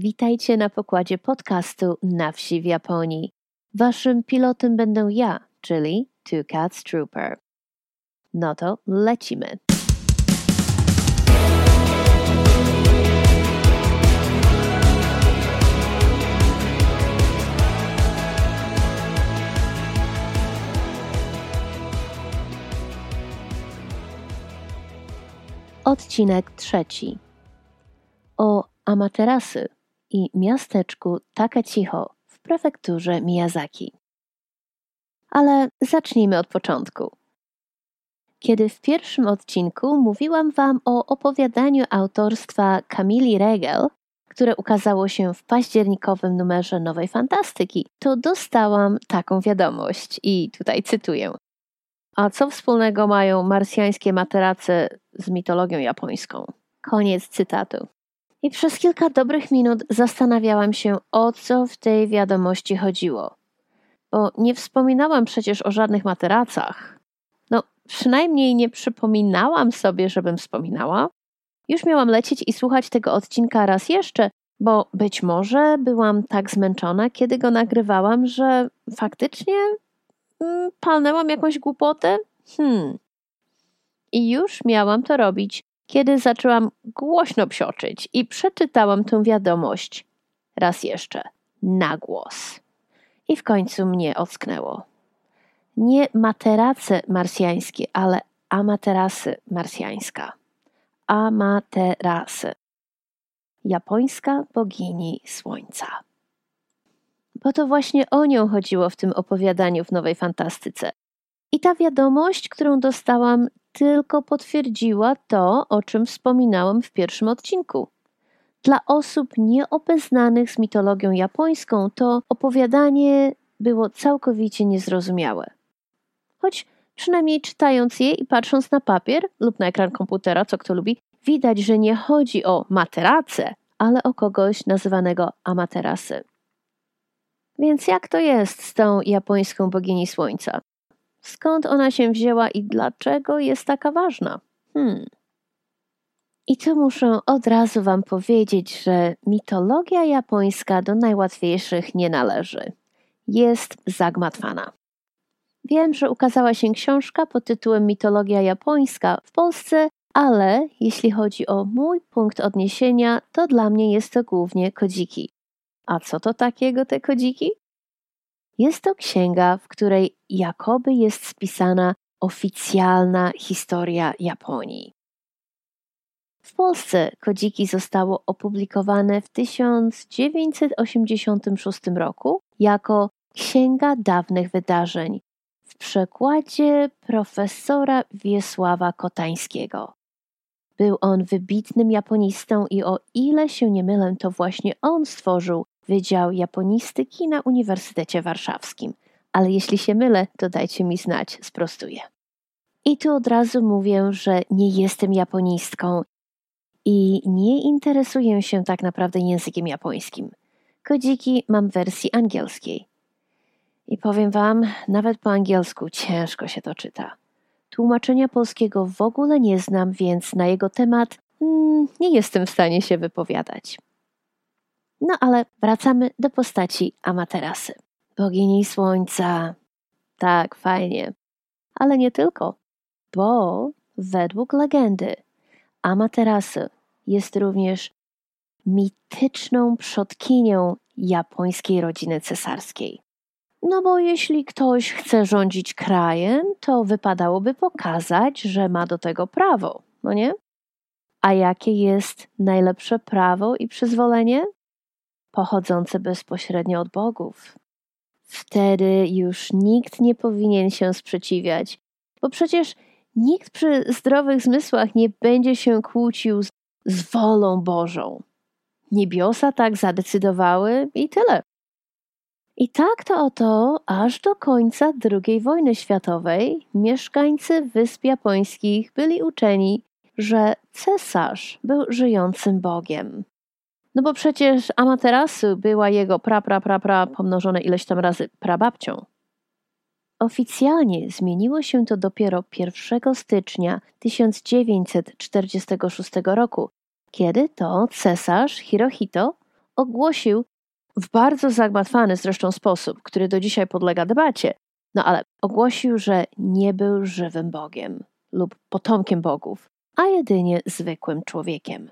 Witajcie na pokładzie podcastu Na wsi w Japonii. Waszym pilotem będę ja, czyli Two Cats Trooper. No to lecimy. Odcinek trzeci. O Amaterasy i miasteczku Takecicho w prefekturze Miyazaki. Ale zacznijmy od początku. Kiedy w pierwszym odcinku mówiłam Wam o opowiadaniu autorstwa Kamili Regel, które ukazało się w październikowym numerze Nowej Fantastyki, to dostałam taką wiadomość i tutaj cytuję. A co wspólnego mają marsjańskie materace z mitologią japońską? Koniec cytatu. I przez kilka dobrych minut zastanawiałam się, o co w tej wiadomości chodziło. Bo nie wspominałam przecież o żadnych materacach. No, przynajmniej nie przypominałam sobie, żebym wspominała. Już miałam lecieć i słuchać tego odcinka raz jeszcze, bo być może byłam tak zmęczona, kiedy go nagrywałam, że faktycznie mm, palnęłam jakąś głupotę. Hmm. I już miałam to robić, kiedy zaczęłam głośno psioczyć i przeczytałam tę wiadomość raz jeszcze, na głos. I w końcu mnie ocknęło. Nie materace marsjańskie, ale amaterasy marsjańska. Amaterasy. Japońska bogini słońca. Bo to właśnie o nią chodziło w tym opowiadaniu w Nowej Fantastyce. I ta wiadomość, którą dostałam, tylko potwierdziła to, o czym wspominałam w pierwszym odcinku. Dla osób nieobeznanych z mitologią japońską to opowiadanie było całkowicie niezrozumiałe. Choć przynajmniej czytając je i patrząc na papier lub na ekran komputera, co kto lubi, widać, że nie chodzi o materace, ale o kogoś nazywanego Amaterasy. Więc jak to jest z tą japońską bogini słońca? Skąd ona się wzięła i dlaczego jest taka ważna. Hmm. I tu muszę od razu Wam powiedzieć, że mitologia japońska do najłatwiejszych nie należy. Jest zagmatwana. Wiem, że ukazała się książka pod tytułem Mitologia japońska w Polsce, ale jeśli chodzi o mój punkt odniesienia, to dla mnie jest to głównie kodziki. A co to takiego te kodziki? Jest to księga, w której jakoby jest spisana oficjalna historia Japonii. W Polsce kodziki zostało opublikowane w 1986 roku jako Księga Dawnych Wydarzeń w przekładzie profesora Wiesława Kotańskiego. Był on wybitnym japonistą i o ile się nie mylę, to właśnie on stworzył Wydział Japonistyki na Uniwersytecie Warszawskim. Ale jeśli się mylę, to dajcie mi znać, sprostuję. I tu od razu mówię, że nie jestem japonistką i nie interesuję się tak naprawdę językiem japońskim. Kodziki mam w wersji angielskiej. I powiem Wam, nawet po angielsku ciężko się to czyta. Tłumaczenia polskiego w ogóle nie znam, więc na jego temat mm, nie jestem w stanie się wypowiadać. No ale wracamy do postaci Amaterasy. Bogini Słońca. Tak, fajnie. Ale nie tylko, bo według legendy Amaterasu jest również mityczną przodkinią japońskiej rodziny cesarskiej. No bo jeśli ktoś chce rządzić krajem, to wypadałoby pokazać, że ma do tego prawo, no nie? A jakie jest najlepsze prawo i przyzwolenie? Pochodzące bezpośrednio od bogów. Wtedy już nikt nie powinien się sprzeciwiać, bo przecież nikt przy zdrowych zmysłach nie będzie się kłócił z, z wolą Bożą. Niebiosa tak zadecydowały i tyle. I tak to oto aż do końca II wojny światowej mieszkańcy Wysp Japońskich byli uczeni, że cesarz był żyjącym Bogiem. No bo przecież Amaterasu była jego pra, pra, pra, pra pomnożone ileś tam razy prababcią. Oficjalnie zmieniło się to dopiero 1 stycznia 1946 roku, kiedy to cesarz Hirohito ogłosił w bardzo zagmatwany zresztą sposób, który do dzisiaj podlega debacie, no ale ogłosił, że nie był żywym Bogiem lub potomkiem bogów, a jedynie zwykłym człowiekiem.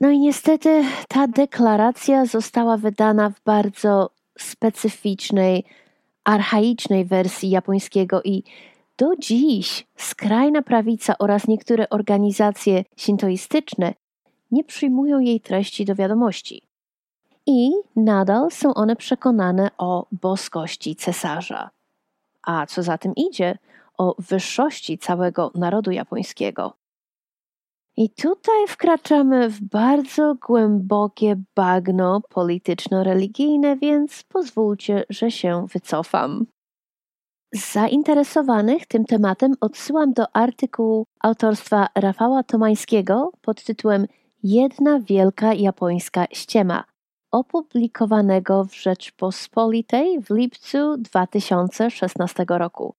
No i niestety ta deklaracja została wydana w bardzo specyficznej, archaicznej wersji japońskiego i do dziś skrajna prawica oraz niektóre organizacje sintoistyczne nie przyjmują jej treści do wiadomości. I nadal są one przekonane o boskości cesarza. A co za tym idzie, o wyższości całego narodu japońskiego. I tutaj wkraczamy w bardzo głębokie bagno polityczno-religijne, więc pozwólcie, że się wycofam. Zainteresowanych tym tematem odsyłam do artykułu autorstwa Rafała Tomańskiego pod tytułem Jedna wielka japońska ściema, opublikowanego w Rzeczpospolitej w lipcu 2016 roku.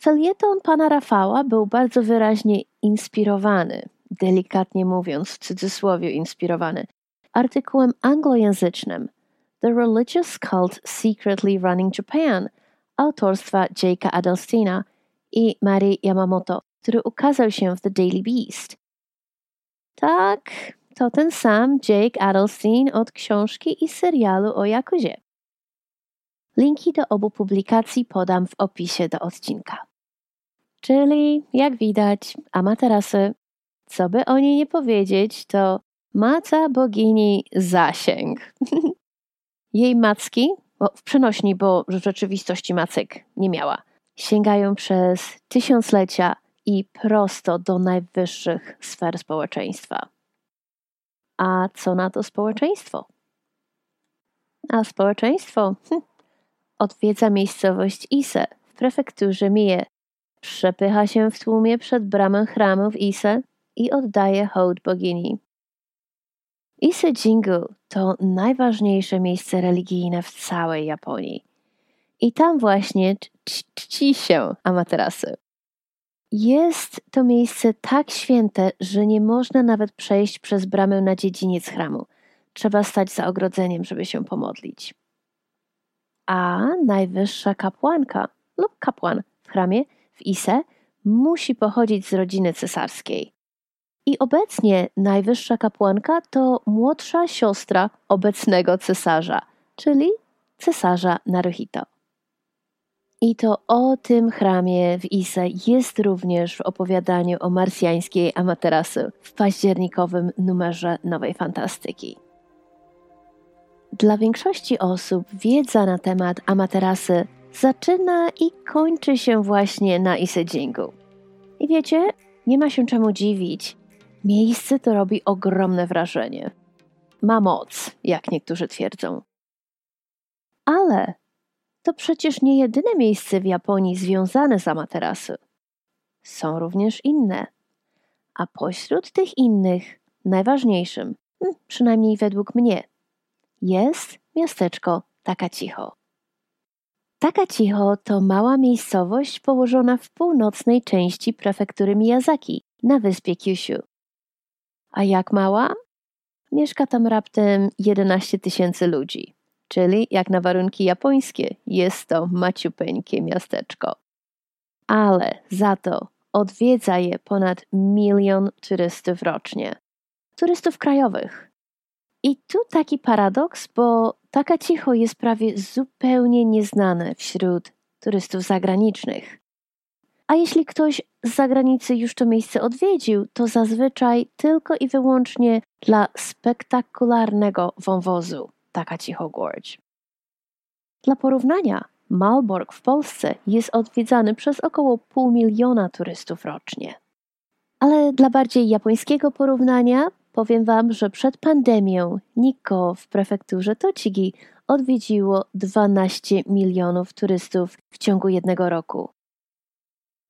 Felieton pana Rafała był bardzo wyraźnie inspirowany, delikatnie mówiąc, w cudzysłowie inspirowany, artykułem anglojęzycznym The Religious Cult Secretly Running Japan autorstwa Jake'a Adelsteina i Mary Yamamoto, który ukazał się w The Daily Beast. Tak, to ten sam Jake Adelstein od książki i serialu o Jakuzie. Linki do obu publikacji podam w opisie do odcinka. Czyli, jak widać, Amaterasu, co by o niej nie powiedzieć, to maca bogini zasięg. Jej macki, w przenośni, bo w rzeczywistości macek nie miała, sięgają przez tysiąclecia i prosto do najwyższych sfer społeczeństwa. A co na to społeczeństwo? A społeczeństwo hm, odwiedza miejscowość Ise w prefekturze Mie przepycha się w tłumie przed bramę chramu w Ise i oddaje hołd bogini. Ise Jingu to najważniejsze miejsce religijne w całej Japonii. I tam właśnie czci się Amaterasu. Jest to miejsce tak święte, że nie można nawet przejść przez bramę na dziedziniec chramu. Trzeba stać za ogrodzeniem, żeby się pomodlić. A najwyższa kapłanka lub kapłan w chramie w Ise musi pochodzić z rodziny cesarskiej. I obecnie najwyższa kapłanka to młodsza siostra obecnego cesarza, czyli cesarza Naruhito. I to o tym chramie w Ise jest również w opowiadaniu o marsjańskiej Amaterasu w październikowym numerze Nowej Fantastyki. Dla większości osób wiedza na temat Amaterasy zaczyna i kończy się właśnie na Isedzingu. I wiecie, nie ma się czemu dziwić. Miejsce to robi ogromne wrażenie. Ma moc, jak niektórzy twierdzą. Ale to przecież nie jedyne miejsce w Japonii związane z Amaterasu. Są również inne. A pośród tych innych, najważniejszym, hmm, przynajmniej według mnie, jest miasteczko Takachiho. Takachiho to mała miejscowość położona w północnej części prefektury Miyazaki na wyspie Kyushu. A jak mała? Mieszka tam raptem 11 tysięcy ludzi, czyli jak na warunki japońskie jest to maciupeńkie miasteczko. Ale za to odwiedza je ponad milion turystów rocznie. Turystów krajowych. I tu taki paradoks, bo taka cicho jest prawie zupełnie nieznane wśród turystów zagranicznych. A jeśli ktoś z zagranicy już to miejsce odwiedził, to zazwyczaj tylko i wyłącznie dla spektakularnego wąwozu taka cicho gorge. Dla porównania, Malbork w Polsce jest odwiedzany przez około pół miliona turystów rocznie. Ale dla bardziej japońskiego porównania powiem Wam, że przed pandemią Nikko w prefekturze Tochigi odwiedziło 12 milionów turystów w ciągu jednego roku.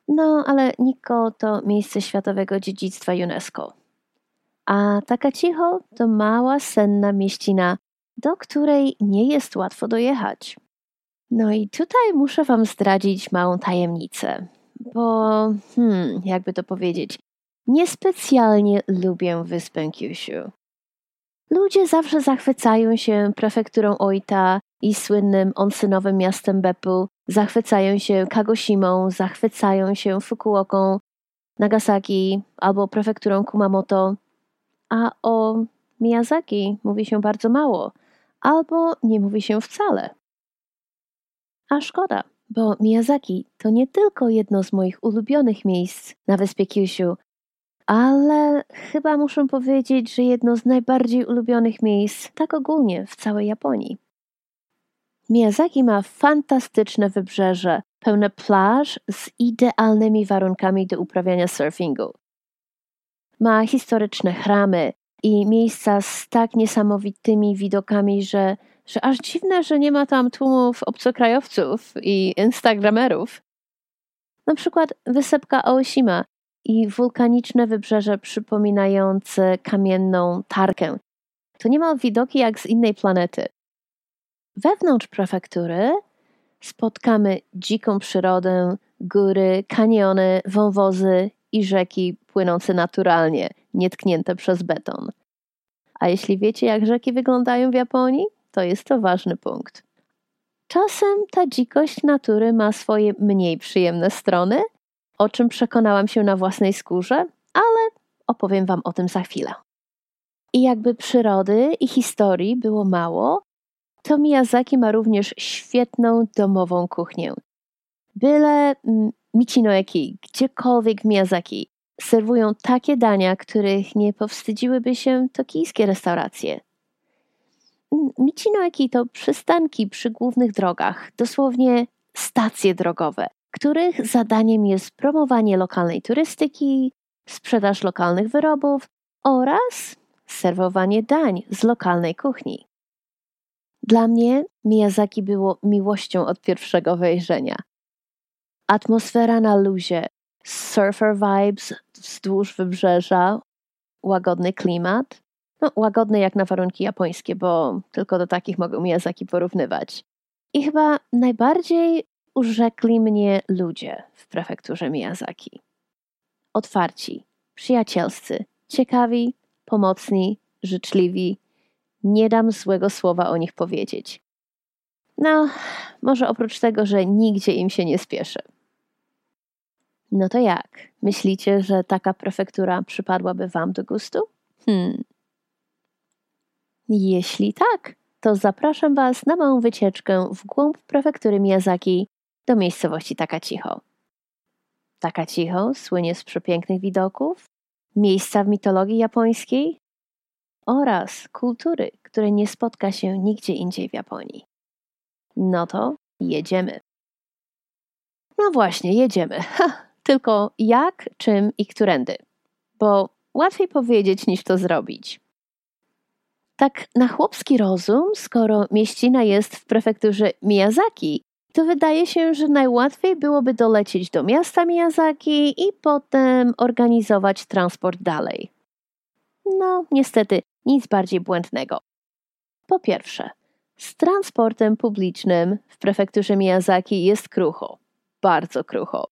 No, ale Nikko to miejsce światowego dziedzictwa UNESCO. A taka cicho to mała, senna mieścina, do której nie jest łatwo dojechać. No i tutaj muszę Wam zdradzić małą tajemnicę, bo, hmm, jakby to powiedzieć, niespecjalnie lubię wyspę Kyushu. Ludzie zawsze zachwycają się prefekturą Oita i słynnym onsynowym miastem Beppu, zachwycają się Kagoshimą, zachwycają się Fukuoką, Nagasaki albo prefekturą Kumamoto, a o Miyazaki mówi się bardzo mało, albo nie mówi się wcale. A szkoda, bo Miyazaki to nie tylko jedno z moich ulubionych miejsc na wyspie Kyushu, ale chyba muszę powiedzieć, że jedno z najbardziej ulubionych miejsc tak ogólnie w całej Japonii. Miyazaki ma fantastyczne wybrzeże, pełne plaż z idealnymi warunkami do uprawiania surfingu. Ma historyczne chramy i miejsca z tak niesamowitymi widokami, że, że aż dziwne, że nie ma tam tłumów obcokrajowców i instagramerów. Na przykład wysepka Aoshima i wulkaniczne wybrzeże przypominające kamienną tarkę. To niemal widoki jak z innej planety. Wewnątrz prefektury spotkamy dziką przyrodę, góry, kaniony, wąwozy i rzeki płynące naturalnie, nietknięte przez beton. A jeśli wiecie, jak rzeki wyglądają w Japonii, to jest to ważny punkt. Czasem ta dzikość natury ma swoje mniej przyjemne strony, o czym przekonałam się na własnej skórze, ale opowiem Wam o tym za chwilę. I jakby przyrody i historii było mało, to Miyazaki ma również świetną domową kuchnię. Byle mm, Michinoeki, gdziekolwiek w Miyazaki, serwują takie dania, których nie powstydziłyby się tokijskie restauracje. Mm, Michinoeki to przystanki przy głównych drogach, dosłownie stacje drogowe, których zadaniem jest promowanie lokalnej turystyki, sprzedaż lokalnych wyrobów oraz serwowanie dań z lokalnej kuchni. Dla mnie Miyazaki było miłością od pierwszego wejrzenia. Atmosfera na luzie, surfer vibes wzdłuż wybrzeża, łagodny klimat. No, łagodny jak na warunki japońskie, bo tylko do takich mogę Miyazaki porównywać. I chyba najbardziej urzekli mnie ludzie w prefekturze Miyazaki. Otwarci, przyjacielscy, ciekawi, pomocni, życzliwi. Nie dam złego słowa o nich powiedzieć. No, może oprócz tego, że nigdzie im się nie spieszy. No to jak? Myślicie, że taka prefektura przypadłaby Wam do gustu? Hmm. Jeśli tak, to zapraszam Was na małą wycieczkę w głąb prefektury Miyazaki do miejscowości Takacicho. Takacicho słynie z przepięknych widoków, miejsca w mitologii japońskiej oraz kultury, której nie spotka się nigdzie indziej w Japonii. No to jedziemy. No właśnie, jedziemy. Ha, tylko jak, czym i którędy. Bo łatwiej powiedzieć niż to zrobić. Tak na chłopski rozum, skoro mieścina jest w prefekturze Miyazaki, to wydaje się, że najłatwiej byłoby dolecieć do miasta Miyazaki i potem organizować transport dalej. No, niestety, nic bardziej błędnego. Po pierwsze, z transportem publicznym w prefekturze Miyazaki jest krucho. Bardzo krucho.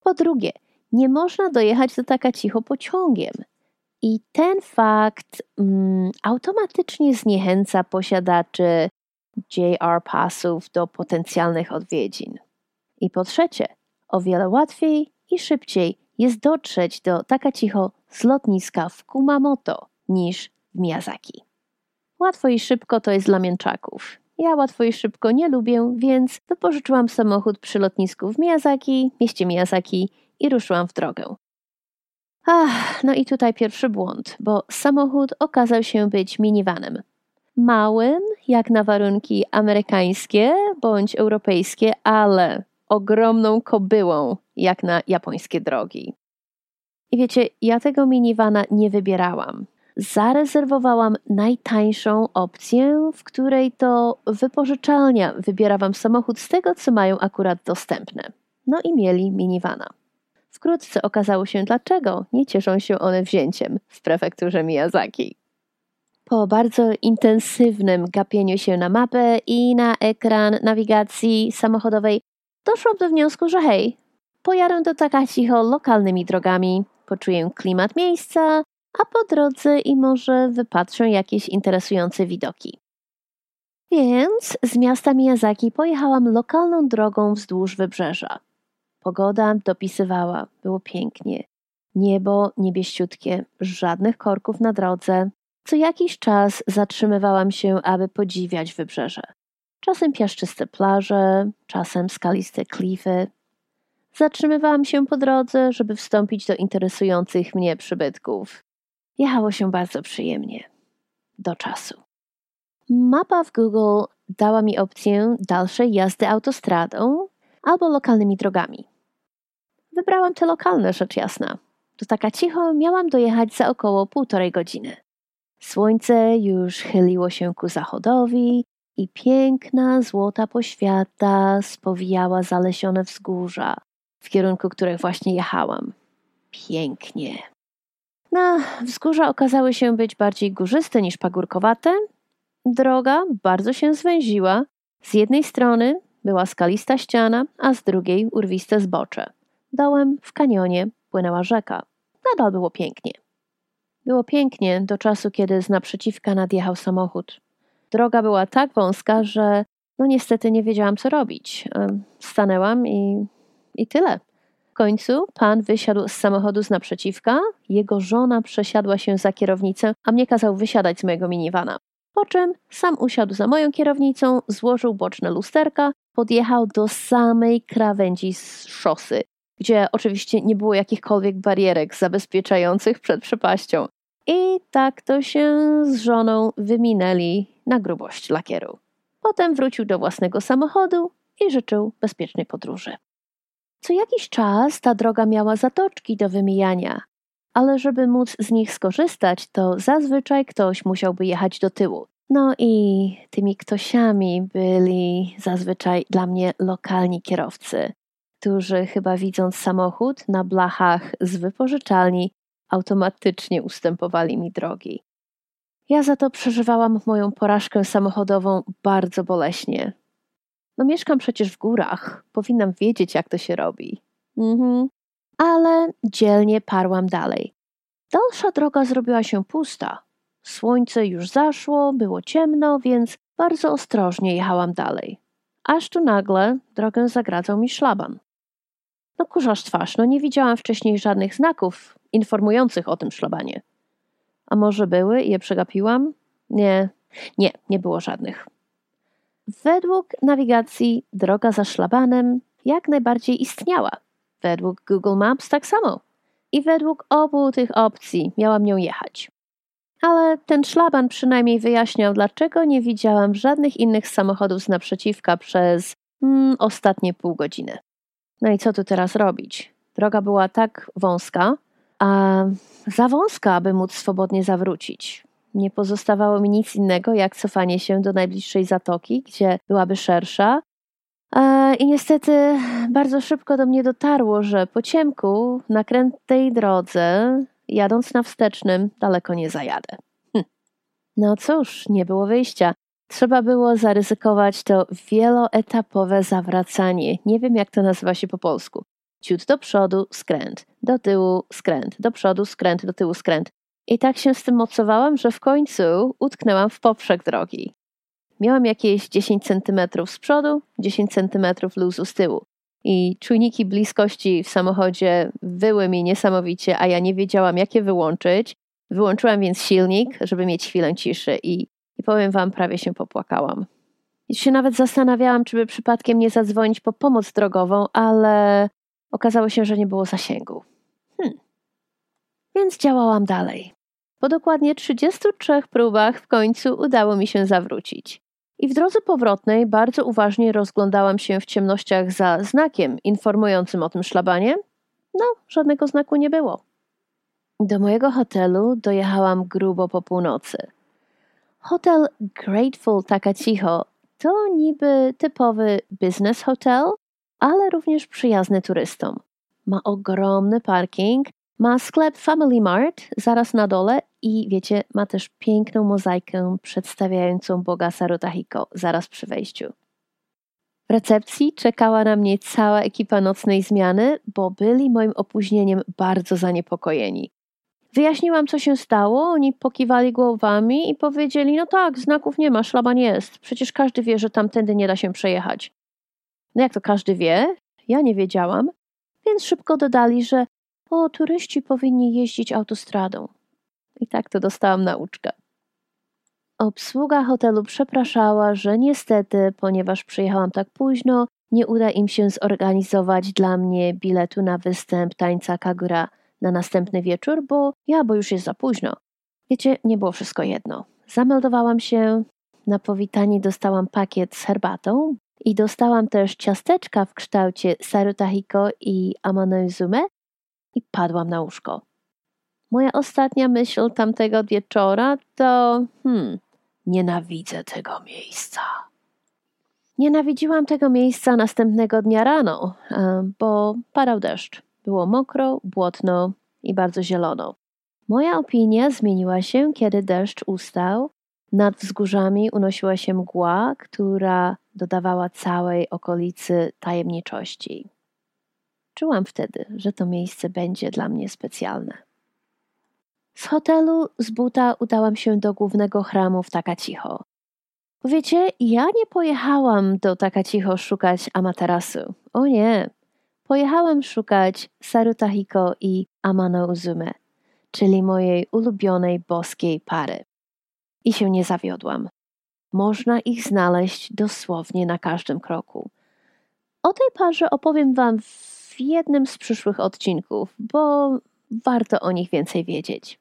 Po drugie, nie można dojechać do taka cicho pociągiem. I ten fakt mm, automatycznie zniechęca posiadaczy JR pasów do potencjalnych odwiedzin. I po trzecie, o wiele łatwiej i szybciej jest dotrzeć do Takachiho z lotniska w Kumamoto niż w Miyazaki. Łatwo i szybko to jest dla mięczaków. Ja łatwo i szybko nie lubię, więc wypożyczyłam samochód przy lotnisku w Miyazaki, mieście Miyazaki i ruszyłam w drogę. Ach, no i tutaj pierwszy błąd, bo samochód okazał się być minivanem małym, jak na warunki amerykańskie bądź europejskie, ale ogromną kobyłą, jak na japońskie drogi. I wiecie, ja tego minivana nie wybierałam. Zarezerwowałam najtańszą opcję, w której to wypożyczalnia wybiera wam samochód z tego, co mają akurat dostępne. No i mieli minivana. Wkrótce okazało się, dlaczego nie cieszą się one wzięciem w prefekturze Miyazaki. Po bardzo intensywnym gapieniu się na mapę i na ekran nawigacji samochodowej doszłam do wniosku, że hej, pojadę do Takachiho lokalnymi drogami, poczuję klimat miejsca, a po drodze i może wypatrzę jakieś interesujące widoki. Więc z miasta Miyazaki pojechałam lokalną drogą wzdłuż wybrzeża. Pogoda dopisywała, było pięknie. Niebo niebieściutkie, żadnych korków na drodze. Co jakiś czas zatrzymywałam się, aby podziwiać wybrzeże. Czasem piaszczyste plaże, czasem skaliste klify. Zatrzymywałam się po drodze, żeby wstąpić do interesujących mnie przybytków. Jechało się bardzo przyjemnie. Do czasu. Mapa w Google dała mi opcję dalszej jazdy autostradą albo lokalnymi drogami. Wybrałam te lokalne, rzecz jasna. Do taka cicho miałam dojechać za około półtorej godziny. Słońce już chyliło się ku zachodowi i piękna złota poświata spowijała zalesione wzgórza, w kierunku których właśnie jechałam. Pięknie. Na wzgórza okazały się być bardziej górzyste niż pagórkowate. Droga bardzo się zwęziła. Z jednej strony była skalista ściana, a z drugiej urwiste zbocze. Dołem w kanionie płynęła rzeka. Nadal było pięknie. Było pięknie do czasu, kiedy z naprzeciwka nadjechał samochód. Droga była tak wąska, że no niestety nie wiedziałam, co robić. Stanęłam i, i tyle. W końcu pan wysiadł z samochodu z naprzeciwka, jego żona przesiadła się za kierownicę, a mnie kazał wysiadać z mojego minivana. Po czym sam usiadł za moją kierownicą, złożył boczne lusterka, podjechał do samej krawędzi szosy, gdzie oczywiście nie było jakichkolwiek barierek zabezpieczających przed przepaścią. I tak to się z żoną wyminęli na grubość lakieru. Potem wrócił do własnego samochodu i życzył bezpiecznej podróży. Co jakiś czas ta droga miała zatoczki do wymijania, ale żeby móc z nich skorzystać, to zazwyczaj ktoś musiałby jechać do tyłu. No i tymi ktośami byli zazwyczaj dla mnie lokalni kierowcy, którzy chyba widząc samochód na blachach z wypożyczalni, automatycznie ustępowali mi drogi. Ja za to przeżywałam moją porażkę samochodową bardzo boleśnie. No mieszkam przecież w górach, powinnam wiedzieć, jak to się robi. Mhm. Ale dzielnie parłam dalej. Dalsza droga zrobiła się pusta. Słońce już zaszło, było ciemno, więc bardzo ostrożnie jechałam dalej. Aż tu nagle drogę zagradzał mi szlaban. No kurzasz twarz, no nie widziałam wcześniej żadnych znaków informujących o tym szlabanie. A może były i je przegapiłam? Nie, nie, nie było żadnych. Według nawigacji droga za szlabanem jak najbardziej istniała. Według Google Maps tak samo. I według obu tych opcji miałam nią jechać. Ale ten szlaban przynajmniej wyjaśniał, dlaczego nie widziałam żadnych innych samochodów z naprzeciwka przez mm, ostatnie pół godziny. No i co tu teraz robić? Droga była tak wąska, a za wąska, aby móc swobodnie zawrócić. Nie pozostawało mi nic innego, jak cofanie się do najbliższej zatoki, gdzie byłaby szersza. I niestety bardzo szybko do mnie dotarło, że po ciemku na krętej drodze, jadąc na wstecznym, daleko nie zajadę. Hm. No cóż, nie było wyjścia. Trzeba było zaryzykować to wieloetapowe zawracanie. Nie wiem, jak to nazywa się po polsku. Ciut do przodu, skręt, do tyłu, skręt, do przodu, skręt, do tyłu, skręt. I tak się z tym mocowałam, że w końcu utknęłam w poprzek drogi. Miałam jakieś 10 centymetrów z przodu, 10 centymetrów luzu z tyłu. I czujniki bliskości w samochodzie wyły mi niesamowicie, a ja nie wiedziałam, jak je wyłączyć. Wyłączyłam więc silnik, żeby mieć chwilę ciszy i i powiem wam, prawie się popłakałam. I się nawet zastanawiałam, czy by przypadkiem nie zadzwonić po pomoc drogową, ale okazało się, że nie było zasięgu. Hmm. Więc działałam dalej. Po dokładnie 33 próbach w końcu udało mi się zawrócić. I w drodze powrotnej bardzo uważnie rozglądałam się w ciemnościach za znakiem informującym o tym szlabanie. No, żadnego znaku nie było. Do mojego hotelu dojechałam grubo po północy. Hotel Grateful Taka Cicho to niby typowy business hotel, ale również przyjazny turystom. Ma ogromny parking, ma sklep Family Mart zaraz na dole i wiecie, ma też piękną mozaikę przedstawiającą Boga Sarutahiko zaraz przy wejściu. W recepcji czekała na mnie cała ekipa nocnej zmiany, bo byli moim opóźnieniem bardzo zaniepokojeni. Wyjaśniłam, co się stało, oni pokiwali głowami i powiedzieli, no tak, znaków nie ma, szlaban jest. Przecież każdy wie, że tamtędy nie da się przejechać. No jak to każdy wie? Ja nie wiedziałam. Więc szybko dodali, że o, turyści powinni jeździć autostradą. I tak to dostałam nauczkę. Obsługa hotelu przepraszała, że niestety, ponieważ przyjechałam tak późno, nie uda im się zorganizować dla mnie biletu na występ tańca Kagura na następny wieczór, bo ja, bo już jest za późno. Wiecie, nie było wszystko jedno. Zameldowałam się, na powitanie dostałam pakiet z herbatą i dostałam też ciasteczka w kształcie sarutahiko i amanoizume i padłam na łóżko. Moja ostatnia myśl tamtego wieczora to hmm, nienawidzę tego miejsca. Nienawidziłam tego miejsca następnego dnia rano, bo padał deszcz. Było mokro, błotno i bardzo zielono. Moja opinia zmieniła się, kiedy deszcz ustał. Nad wzgórzami unosiła się mgła, która dodawała całej okolicy tajemniczości. Czułam wtedy, że to miejsce będzie dla mnie specjalne. Z hotelu z buta udałam się do głównego chramu w Takacicho. Wiecie, ja nie pojechałam do Takacicho szukać Amaterasu. O nie. Pojechałam szukać Sarutahiko i Amano Uzume, czyli mojej ulubionej boskiej pary. I się nie zawiodłam. Można ich znaleźć dosłownie na każdym kroku. O tej parze opowiem Wam w jednym z przyszłych odcinków, bo warto o nich więcej wiedzieć.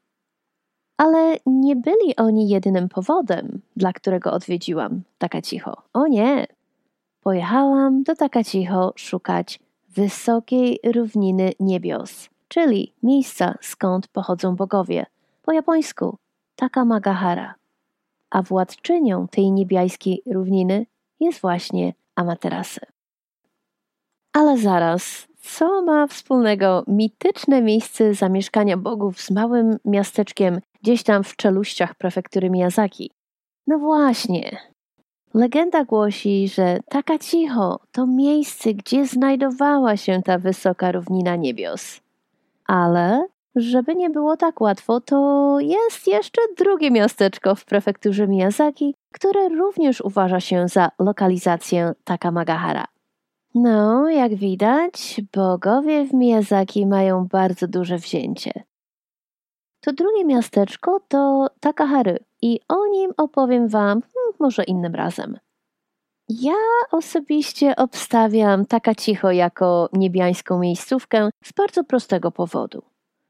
Ale nie byli oni jedynym powodem, dla którego odwiedziłam taka cicho. O nie! Pojechałam do taka cicho szukać wysokiej równiny niebios, czyli miejsca skąd pochodzą bogowie. Po japońsku Takamagahara. A władczynią tej niebiańskiej równiny jest właśnie Amaterasu. Ale zaraz, co ma wspólnego mityczne miejsce zamieszkania bogów z małym miasteczkiem gdzieś tam w czeluściach prefektury Miyazaki? No właśnie. Legenda głosi, że taka cicho to miejsce, gdzie znajdowała się ta wysoka równina niebios. Ale żeby nie było tak łatwo, to jest jeszcze drugie miasteczko w prefekturze Miyazaki, które również uważa się za lokalizację Takamagahara. No, jak widać, bogowie w Miyazaki mają bardzo duże wzięcie. To drugie miasteczko to Takahary i o nim opowiem Wam hmm, może innym razem. Ja osobiście obstawiam Taka Cicho jako niebiańską miejscówkę z bardzo prostego powodu.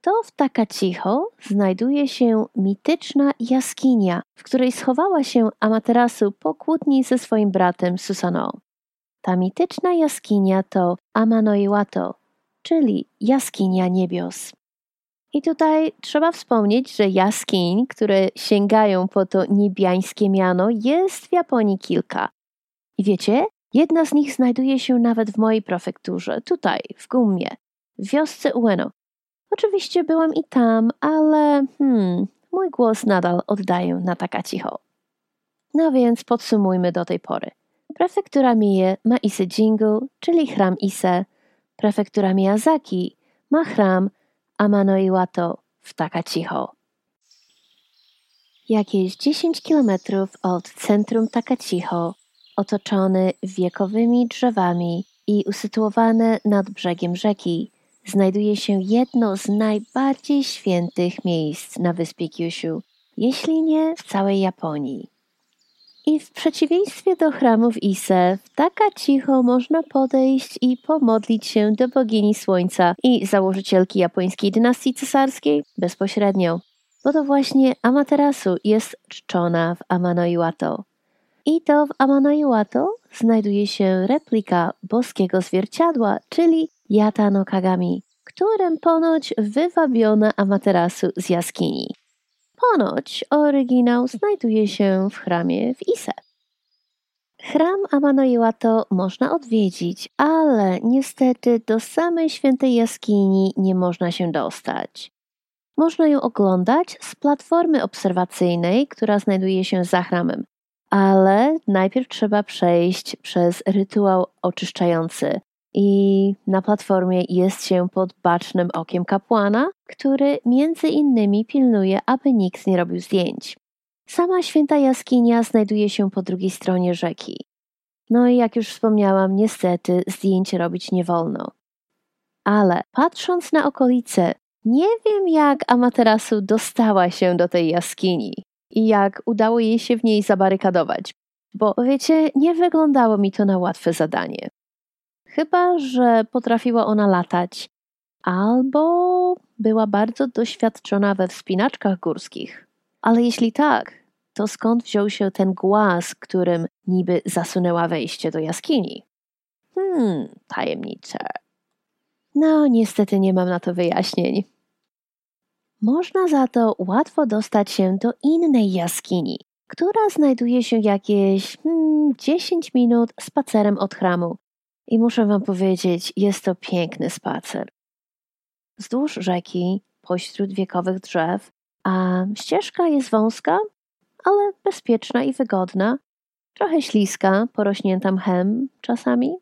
To w Taka Cicho znajduje się mityczna jaskinia, w której schowała się Amaterasu po kłótni ze swoim bratem Susanoo. Ta mityczna jaskinia to Amanoiwato, czyli jaskinia niebios. I tutaj trzeba wspomnieć, że jaskiń, które sięgają po to niebiańskie miano, jest w Japonii kilka. I wiecie, jedna z nich znajduje się nawet w mojej prefekturze, tutaj, w Gummie, w wiosce Ueno. Oczywiście byłam i tam, ale hmm, mój głos nadal oddaję na taka cicho. No więc podsumujmy do tej pory. Prefektura Mie ma Ise Jingu, czyli chram Ise. Prefektura Miyazaki ma chram Amano Iwato w Takachiho. Jakieś 10 kilometrów od centrum Takachiho, otoczony wiekowymi drzewami i usytuowane nad brzegiem rzeki, znajduje się jedno z najbardziej świętych miejsc na wyspie Kyushu, jeśli nie w całej Japonii. I w przeciwieństwie do chramów Ise, taka cicho można podejść i pomodlić się do bogini słońca i założycielki japońskiej dynastii cesarskiej bezpośrednio, bo to właśnie Amaterasu jest czczona w Amano-Iwato. I to w Amano-Iwato znajduje się replika boskiego zwierciadła, czyli Yata no Kagami, którym ponoć wywabiono Amaterasu z jaskini. Ponoć oryginał znajduje się w chramie w Ise. Chram Amano można odwiedzić, ale niestety do samej świętej jaskini nie można się dostać. Można ją oglądać z platformy obserwacyjnej, która znajduje się za chramem, ale najpierw trzeba przejść przez rytuał oczyszczający i na platformie jest się pod bacznym okiem kapłana, który między innymi pilnuje, aby nikt nie robił zdjęć. Sama święta jaskinia znajduje się po drugiej stronie rzeki. No i jak już wspomniałam, niestety zdjęć robić nie wolno. Ale patrząc na okolice, nie wiem jak Amaterasu dostała się do tej jaskini i jak udało jej się w niej zabarykadować, bo wiecie, nie wyglądało mi to na łatwe zadanie. Chyba, że potrafiła ona latać, albo była bardzo doświadczona we wspinaczkach górskich. Ale jeśli tak, to skąd wziął się ten głaz, którym niby zasunęła wejście do jaskini? Hmm, tajemnicze. No, niestety nie mam na to wyjaśnień. Można za to łatwo dostać się do innej jaskini, która znajduje się jakieś hmm, 10 minut spacerem od chramu. I muszę Wam powiedzieć, jest to piękny spacer. Wzdłuż rzeki, pośród wiekowych drzew, a ścieżka jest wąska, ale bezpieczna i wygodna, trochę śliska, porośnięta mchem czasami.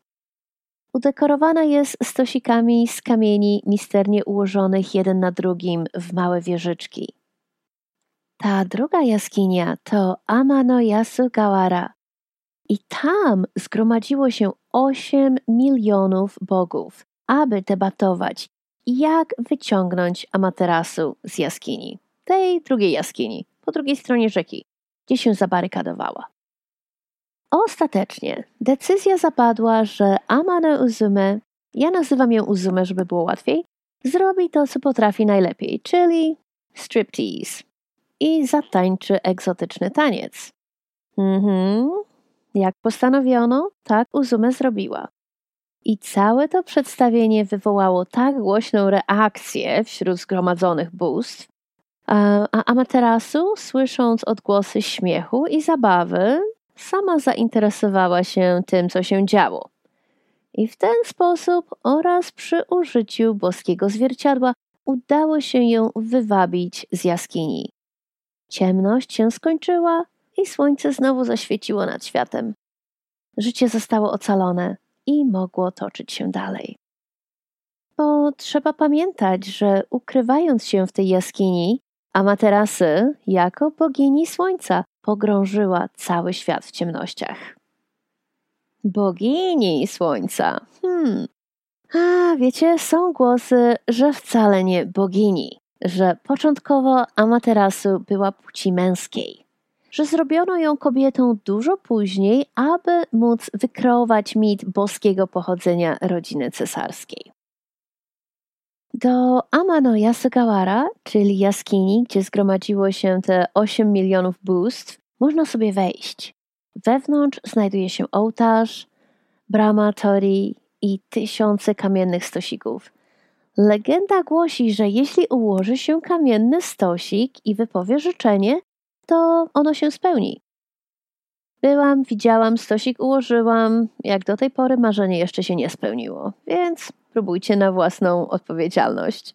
Udekorowana jest stosikami z kamieni misternie ułożonych jeden na drugim w małe wieżyczki. Ta druga jaskinia to Amano Yasugawara i tam zgromadziło się 8 milionów bogów, aby debatować, jak wyciągnąć Amaterasu z jaskini, tej drugiej jaskini, po drugiej stronie rzeki, gdzie się zabarykadowała. Ostatecznie decyzja zapadła, że Amane Uzume, ja nazywam ją Uzume, żeby było łatwiej, zrobi to, co potrafi najlepiej, czyli striptease i zatańczy egzotyczny taniec. Mhm. Jak postanowiono, tak Uzume zrobiła. I całe to przedstawienie wywołało tak głośną reakcję wśród zgromadzonych bóstw, a Amaterasu, słysząc odgłosy śmiechu i zabawy, sama zainteresowała się tym, co się działo. I w ten sposób oraz przy użyciu boskiego zwierciadła udało się ją wywabić z jaskini. Ciemność się skończyła i słońce znowu zaświeciło nad światem. Życie zostało ocalone i mogło toczyć się dalej. Bo trzeba pamiętać, że ukrywając się w tej jaskini, Amaterasy, jako bogini słońca, pogrążyła cały świat w ciemnościach. Bogini słońca. Hmm. A wiecie, są głosy, że wcale nie bogini, że początkowo Amaterasu była płci męskiej, że zrobiono ją kobietą dużo później, aby móc wykreować mit boskiego pochodzenia rodziny cesarskiej. Do Amano Yasugawara, czyli jaskini, gdzie zgromadziło się te 8 milionów bóstw, można sobie wejść. Wewnątrz znajduje się ołtarz, brama tori i tysiące kamiennych stosików. Legenda głosi, że jeśli ułoży się kamienny stosik i wypowie życzenie, to ono się spełni. Byłam, widziałam, stosik ułożyłam. Jak do tej pory marzenie jeszcze się nie spełniło, więc próbujcie na własną odpowiedzialność.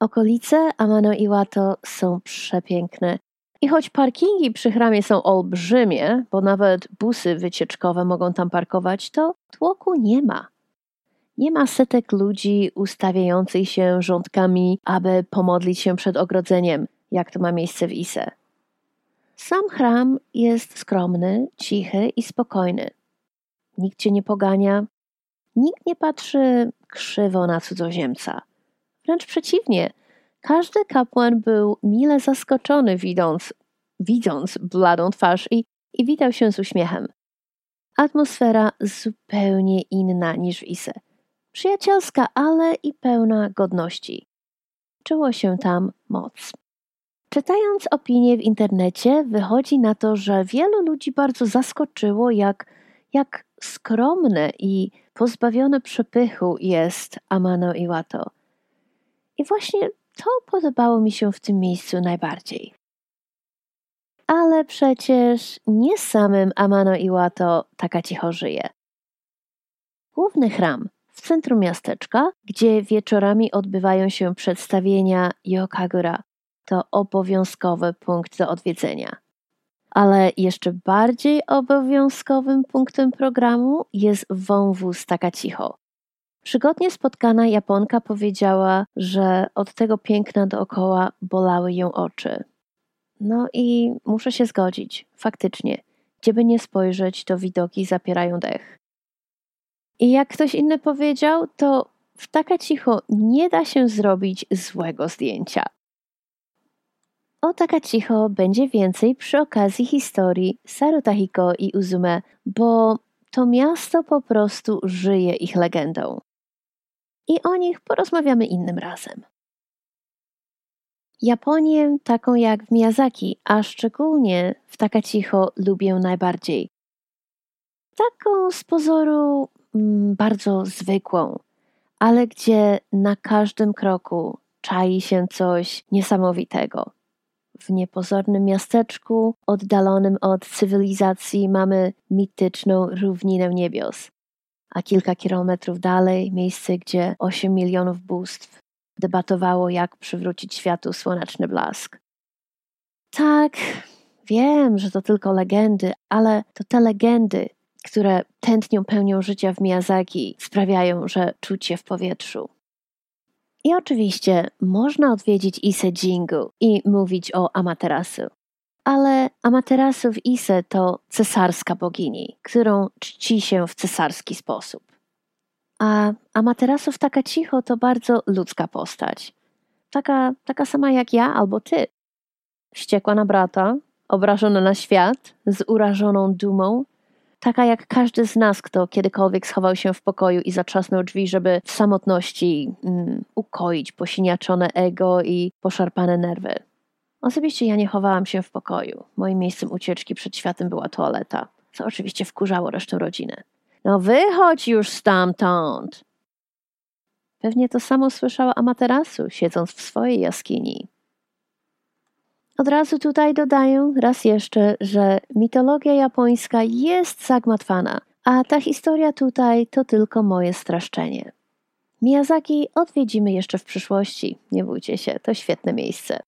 Okolice Amano Iwato są przepiękne. I choć parkingi przy chramie są olbrzymie, bo nawet busy wycieczkowe mogą tam parkować, to tłoku nie ma. Nie ma setek ludzi ustawiających się rządkami, aby pomodlić się przed ogrodzeniem, jak to ma miejsce w Ise. Sam chram jest skromny, cichy i spokojny. Nikt cię nie pogania, nikt nie patrzy krzywo na cudzoziemca. Wręcz przeciwnie, każdy kapłan był mile zaskoczony, widząc, widząc bladą twarz i, i witał się z uśmiechem. Atmosfera zupełnie inna niż w Ise. Przyjacielska, ale i pełna godności. Czuło się tam moc. Czytając opinie w internecie, wychodzi na to, że wielu ludzi bardzo zaskoczyło, jak, jak skromne i pozbawione przepychu jest Amano Iwato. I właśnie to podobało mi się w tym miejscu najbardziej. Ale przecież nie samym Amano Iwato taka cicho żyje. Główny chram w centrum miasteczka, gdzie wieczorami odbywają się przedstawienia Yokagura, to obowiązkowy punkt do odwiedzenia. Ale jeszcze bardziej obowiązkowym punktem programu jest wąwóz Takacicho. Przygodnie spotkana Japonka powiedziała, że od tego piękna dookoła bolały ją oczy. No i muszę się zgodzić, faktycznie, gdzieby nie spojrzeć, to widoki zapierają dech. I jak ktoś inny powiedział, to w taka cicho nie da się zrobić złego zdjęcia. O taka cicho będzie więcej przy okazji historii Sarutahiko i Uzume, bo to miasto po prostu żyje ich legendą. I o nich porozmawiamy innym razem. Japonię taką jak w Miyazaki, a szczególnie w Takacicho lubię najbardziej. Taką z pozoru mm, bardzo zwykłą, ale gdzie na każdym kroku czai się coś niesamowitego. W niepozornym miasteczku, oddalonym od cywilizacji, mamy mityczną równinę niebios, a kilka kilometrów dalej miejsce, gdzie 8 milionów bóstw debatowało, jak przywrócić światu słoneczny blask. Tak, wiem, że to tylko legendy, ale to te legendy, które tętnią pełnią życia w Miyazaki, sprawiają, że czuć w powietrzu. I oczywiście można odwiedzić Ise Jingu i mówić o Amaterasu. Ale Amaterasu w Ise to cesarska bogini, którą czci się w cesarski sposób. A Amaterasu w taka cicho to bardzo ludzka postać. Taka, taka sama jak ja albo ty. Wściekła na brata, obrażona na świat, z urażoną dumą, taka jak każdy z nas, kto kiedykolwiek schował się w pokoju i zatrzasnął drzwi, żeby w samotności mm, ukoić posiniaczone ego i poszarpane nerwy. Osobiście ja nie chowałam się w pokoju. Moim miejscem ucieczki przed światem była toaleta, co oczywiście wkurzało resztę rodziny. No wychodź już stamtąd! Pewnie to samo słyszała Amaterasu, siedząc w swojej jaskini. Od razu tutaj dodaję raz jeszcze, że mitologia japońska jest zagmatwana, a ta historia tutaj to tylko moje straszczenie. Miyazaki odwiedzimy jeszcze w przyszłości, nie bójcie się, to świetne miejsce.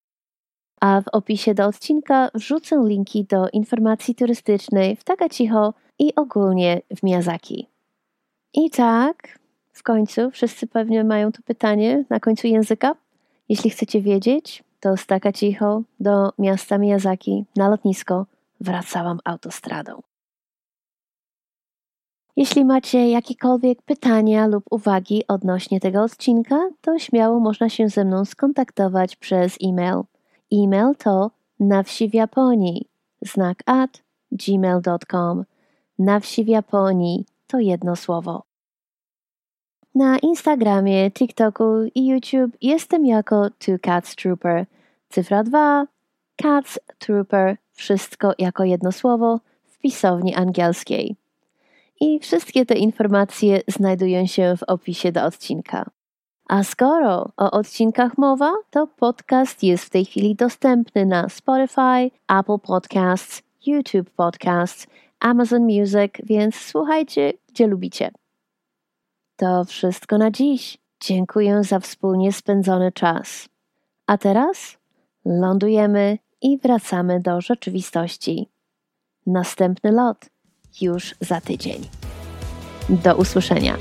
A w opisie do odcinka wrzucę linki do informacji turystycznej w Takecicho i ogólnie w Miyazaki. I tak, w końcu wszyscy pewnie mają to pytanie na końcu języka. Jeśli chcecie wiedzieć, to z Takecicho do miasta Miyazaki na lotnisko wracałam autostradą. Jeśli macie jakiekolwiek pytania lub uwagi odnośnie tego odcinka, to śmiało można się ze mną skontaktować przez e-mail. E-mail to na wsi w Japonii, znak at gmail.com. Na wsi w Japonii to jedno słowo. Na Instagramie, TikToku i YouTube jestem jako Two Cats Trooper. Cyfra 2, Cats Trooper, wszystko jako jedno słowo w pisowni angielskiej. I wszystkie te informacje znajdują się w opisie do odcinka. A skoro o odcinkach mowa, to podcast jest w tej chwili dostępny na Spotify, Apple Podcasts, YouTube Podcasts, Amazon Music, więc słuchajcie, gdzie lubicie. To wszystko na dziś. Dziękuję za wspólnie spędzony czas. A teraz lądujemy i wracamy do rzeczywistości. Następny lot już za tydzień. Do usłyszenia.